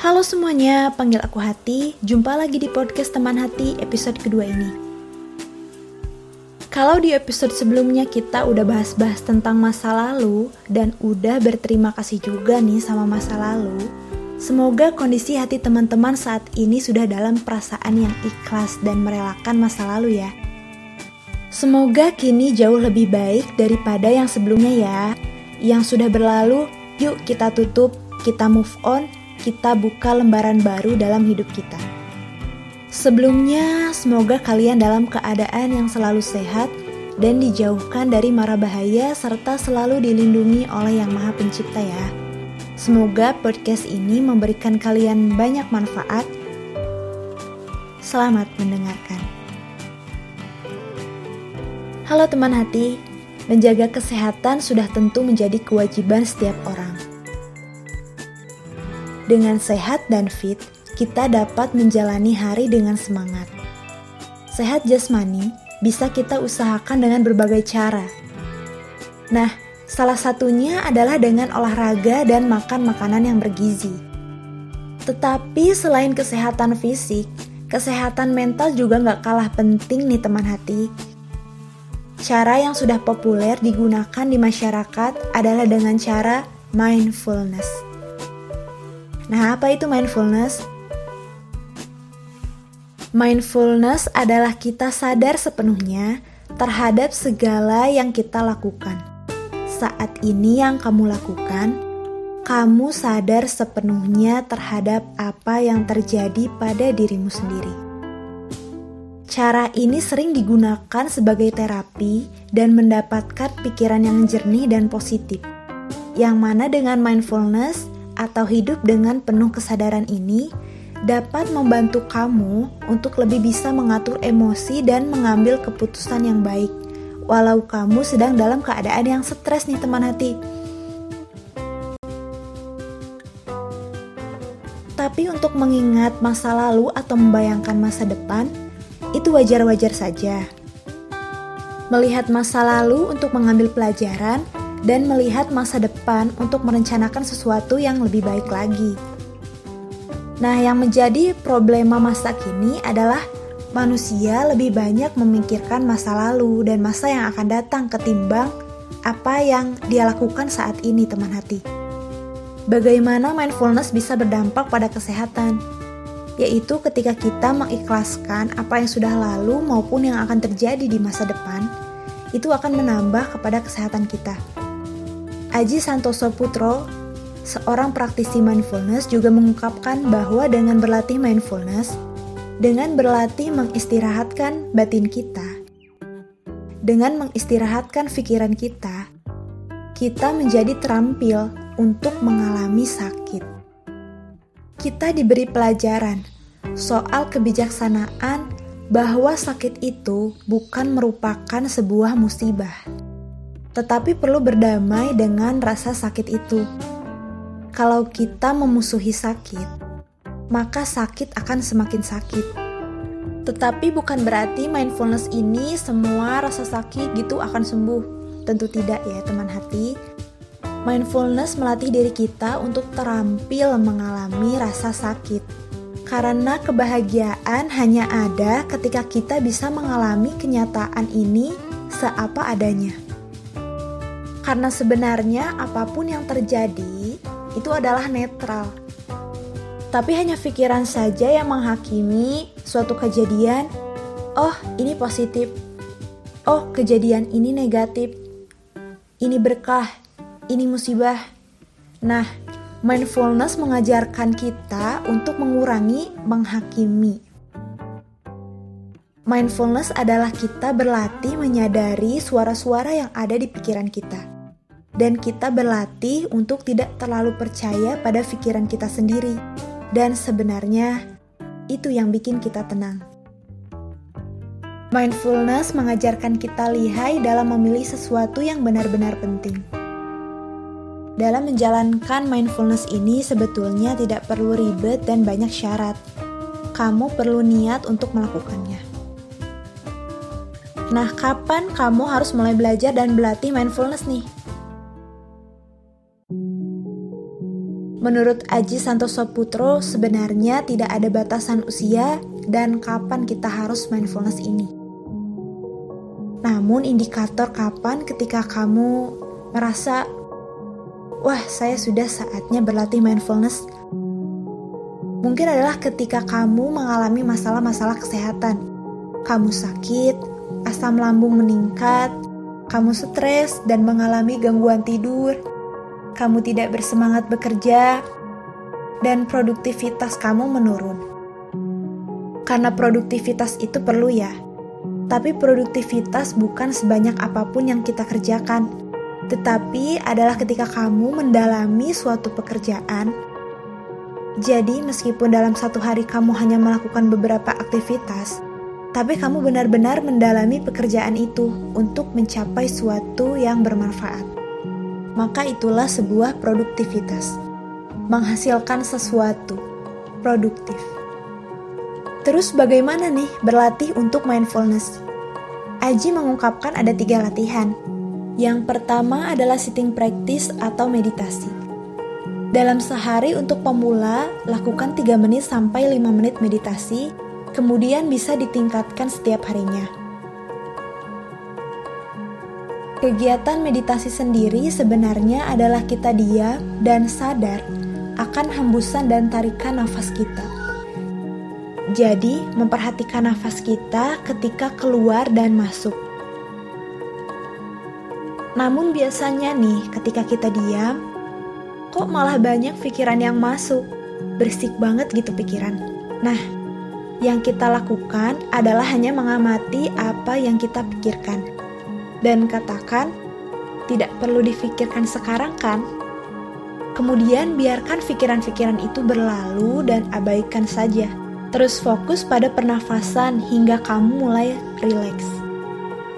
Halo semuanya, panggil aku Hati. Jumpa lagi di podcast Teman Hati episode kedua ini. Kalau di episode sebelumnya kita udah bahas-bahas tentang masa lalu dan udah berterima kasih juga nih sama masa lalu, semoga kondisi hati teman-teman saat ini sudah dalam perasaan yang ikhlas dan merelakan masa lalu ya. Semoga kini jauh lebih baik daripada yang sebelumnya ya. Yang sudah berlalu, yuk kita tutup, kita move on, kita buka lembaran baru dalam hidup kita. Sebelumnya, semoga kalian dalam keadaan yang selalu sehat dan dijauhkan dari mara bahaya serta selalu dilindungi oleh Yang Maha Pencipta ya. Semoga podcast ini memberikan kalian banyak manfaat. Selamat mendengarkan. Halo teman hati, menjaga kesehatan sudah tentu menjadi kewajiban setiap orang. Dengan sehat dan fit, kita dapat menjalani hari dengan semangat. Sehat jasmani bisa kita usahakan dengan berbagai cara. Nah, salah satunya adalah dengan olahraga dan makan makanan yang bergizi. Tetapi selain kesehatan fisik, kesehatan mental juga nggak kalah penting nih teman hati. Cara yang sudah populer digunakan di masyarakat adalah dengan cara mindfulness. Nah, apa itu mindfulness? Mindfulness adalah kita sadar sepenuhnya terhadap segala yang kita lakukan. Saat ini yang kamu lakukan, kamu sadar sepenuhnya terhadap apa yang terjadi pada dirimu sendiri. Cara ini sering digunakan sebagai terapi dan mendapatkan pikiran yang jernih dan positif. Yang mana dengan mindfulness, atau hidup dengan penuh kesadaran ini dapat membantu kamu untuk lebih bisa mengatur emosi dan mengambil keputusan yang baik, walau kamu sedang dalam keadaan yang stres nih teman hati. Tapi untuk mengingat masa lalu atau membayangkan masa depan, itu wajar-wajar saja. Melihat masa lalu untuk mengambil pelajaran dan melihat masa depan untuk merencanakan sesuatu yang lebih baik lagi. Nah, yang menjadi problema masa kini adalah manusia lebih banyak memikirkan masa lalu dan masa yang akan datang ketimbang apa yang dia lakukan saat ini, teman hati. Bagaimana mindfulness bisa berdampak pada kesehatan? Yaitu ketika kita mengikhlaskan apa yang sudah lalu maupun yang akan terjadi di masa depan, itu akan menambah kepada kesehatan kita. Aji Santoso Putro, seorang praktisi mindfulness juga mengungkapkan bahwa dengan berlatih mindfulness, dengan berlatih mengistirahatkan batin kita, dengan mengistirahatkan pikiran kita, kita menjadi terampil untuk mengalami sakit. Kita diberi pelajaran soal kebijaksanaan bahwa sakit itu bukan merupakan sebuah musibah tetapi perlu berdamai dengan rasa sakit itu. Kalau kita memusuhi sakit, maka sakit akan semakin sakit. Tetapi bukan berarti mindfulness ini semua rasa sakit gitu akan sembuh. Tentu tidak ya teman hati. Mindfulness melatih diri kita untuk terampil mengalami rasa sakit. Karena kebahagiaan hanya ada ketika kita bisa mengalami kenyataan ini seapa adanya. Karena sebenarnya apa pun yang terjadi itu adalah netral. Tapi hanya pikiran saja yang menghakimi suatu kejadian. Oh, ini positif. Oh, kejadian ini negatif. Ini berkah, ini musibah. Nah, mindfulness mengajarkan kita untuk mengurangi menghakimi. Mindfulness adalah kita berlatih menyadari suara-suara yang ada di pikiran kita dan kita berlatih untuk tidak terlalu percaya pada pikiran kita sendiri. Dan sebenarnya itu yang bikin kita tenang. Mindfulness mengajarkan kita lihai dalam memilih sesuatu yang benar-benar penting. Dalam menjalankan mindfulness ini sebetulnya tidak perlu ribet dan banyak syarat. Kamu perlu niat untuk melakukannya. Nah, kapan kamu harus mulai belajar dan berlatih mindfulness nih? Menurut Aji Santoso Putro, sebenarnya tidak ada batasan usia dan kapan kita harus mindfulness ini. Namun indikator kapan ketika kamu merasa, wah saya sudah saatnya berlatih mindfulness, mungkin adalah ketika kamu mengalami masalah-masalah kesehatan. Kamu sakit, asam lambung meningkat, kamu stres dan mengalami gangguan tidur, kamu tidak bersemangat bekerja, dan produktivitas kamu menurun. Karena produktivitas itu perlu ya, tapi produktivitas bukan sebanyak apa pun yang kita kerjakan, tetapi adalah ketika kamu mendalami suatu pekerjaan. Jadi, meskipun dalam satu hari kamu hanya melakukan beberapa aktivitas, tapi kamu benar-benar mendalami pekerjaan itu untuk mencapai suatu yang bermanfaat maka itulah sebuah produktivitas. Menghasilkan sesuatu produktif. Terus bagaimana nih berlatih untuk mindfulness? Aji mengungkapkan ada tiga latihan. Yang pertama adalah sitting practice atau meditasi. Dalam sehari untuk pemula, lakukan 3 menit sampai 5 menit meditasi, kemudian bisa ditingkatkan setiap harinya. Kegiatan meditasi sendiri sebenarnya adalah kita diam dan sadar akan hembusan dan tarikan nafas kita. Jadi, memperhatikan nafas kita ketika keluar dan masuk. Namun biasanya nih, ketika kita diam, kok malah banyak pikiran yang masuk. Bersik banget gitu pikiran. Nah, yang kita lakukan adalah hanya mengamati apa yang kita pikirkan dan katakan, tidak perlu difikirkan sekarang kan? Kemudian biarkan pikiran-pikiran itu berlalu dan abaikan saja. Terus fokus pada pernafasan hingga kamu mulai rileks.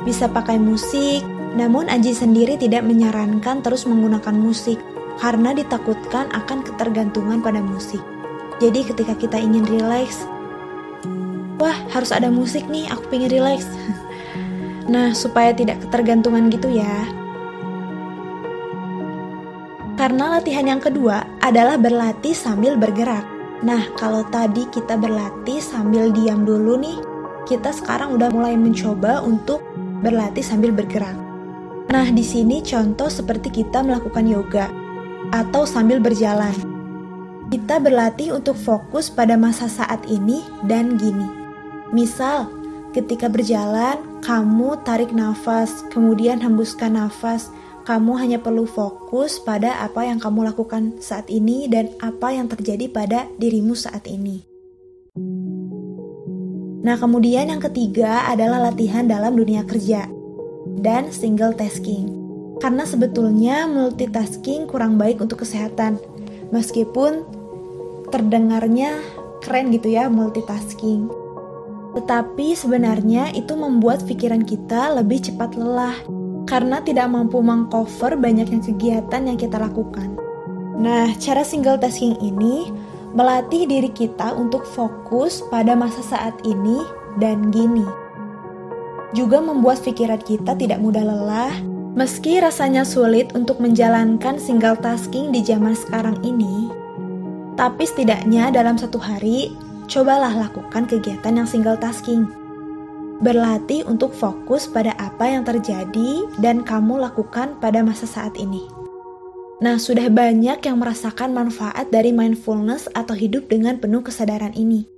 Bisa pakai musik, namun Aji sendiri tidak menyarankan terus menggunakan musik karena ditakutkan akan ketergantungan pada musik. Jadi ketika kita ingin rileks, wah harus ada musik nih, aku pengen rileks. Nah, supaya tidak ketergantungan gitu ya. Karena latihan yang kedua adalah berlatih sambil bergerak. Nah, kalau tadi kita berlatih sambil diam dulu nih, kita sekarang udah mulai mencoba untuk berlatih sambil bergerak. Nah, di sini contoh seperti kita melakukan yoga atau sambil berjalan. Kita berlatih untuk fokus pada masa saat ini dan gini. Misal, Ketika berjalan, kamu tarik nafas, kemudian hembuskan nafas. Kamu hanya perlu fokus pada apa yang kamu lakukan saat ini dan apa yang terjadi pada dirimu saat ini. Nah, kemudian yang ketiga adalah latihan dalam dunia kerja dan single tasking. Karena sebetulnya multitasking kurang baik untuk kesehatan. Meskipun terdengarnya keren gitu ya multitasking. Tetapi sebenarnya itu membuat pikiran kita lebih cepat lelah karena tidak mampu mengcover banyaknya kegiatan yang kita lakukan. Nah, cara single tasking ini melatih diri kita untuk fokus pada masa saat ini dan gini. Juga membuat pikiran kita tidak mudah lelah, meski rasanya sulit untuk menjalankan single tasking di zaman sekarang ini. Tapi setidaknya dalam satu hari, cobalah lakukan kegiatan yang single tasking. Berlatih untuk fokus pada apa yang terjadi dan kamu lakukan pada masa saat ini. Nah, sudah banyak yang merasakan manfaat dari mindfulness atau hidup dengan penuh kesadaran ini.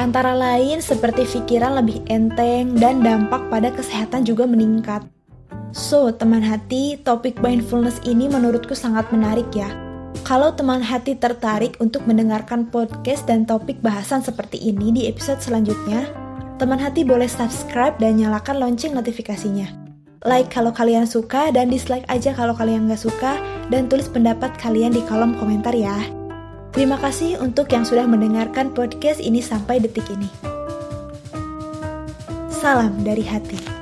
Antara lain seperti pikiran lebih enteng dan dampak pada kesehatan juga meningkat. So, teman hati, topik mindfulness ini menurutku sangat menarik ya kalau teman hati tertarik untuk mendengarkan podcast dan topik bahasan seperti ini di episode selanjutnya, teman hati boleh subscribe dan nyalakan lonceng notifikasinya. Like kalau kalian suka dan dislike aja kalau kalian nggak suka dan tulis pendapat kalian di kolom komentar ya. Terima kasih untuk yang sudah mendengarkan podcast ini sampai detik ini. Salam dari hati.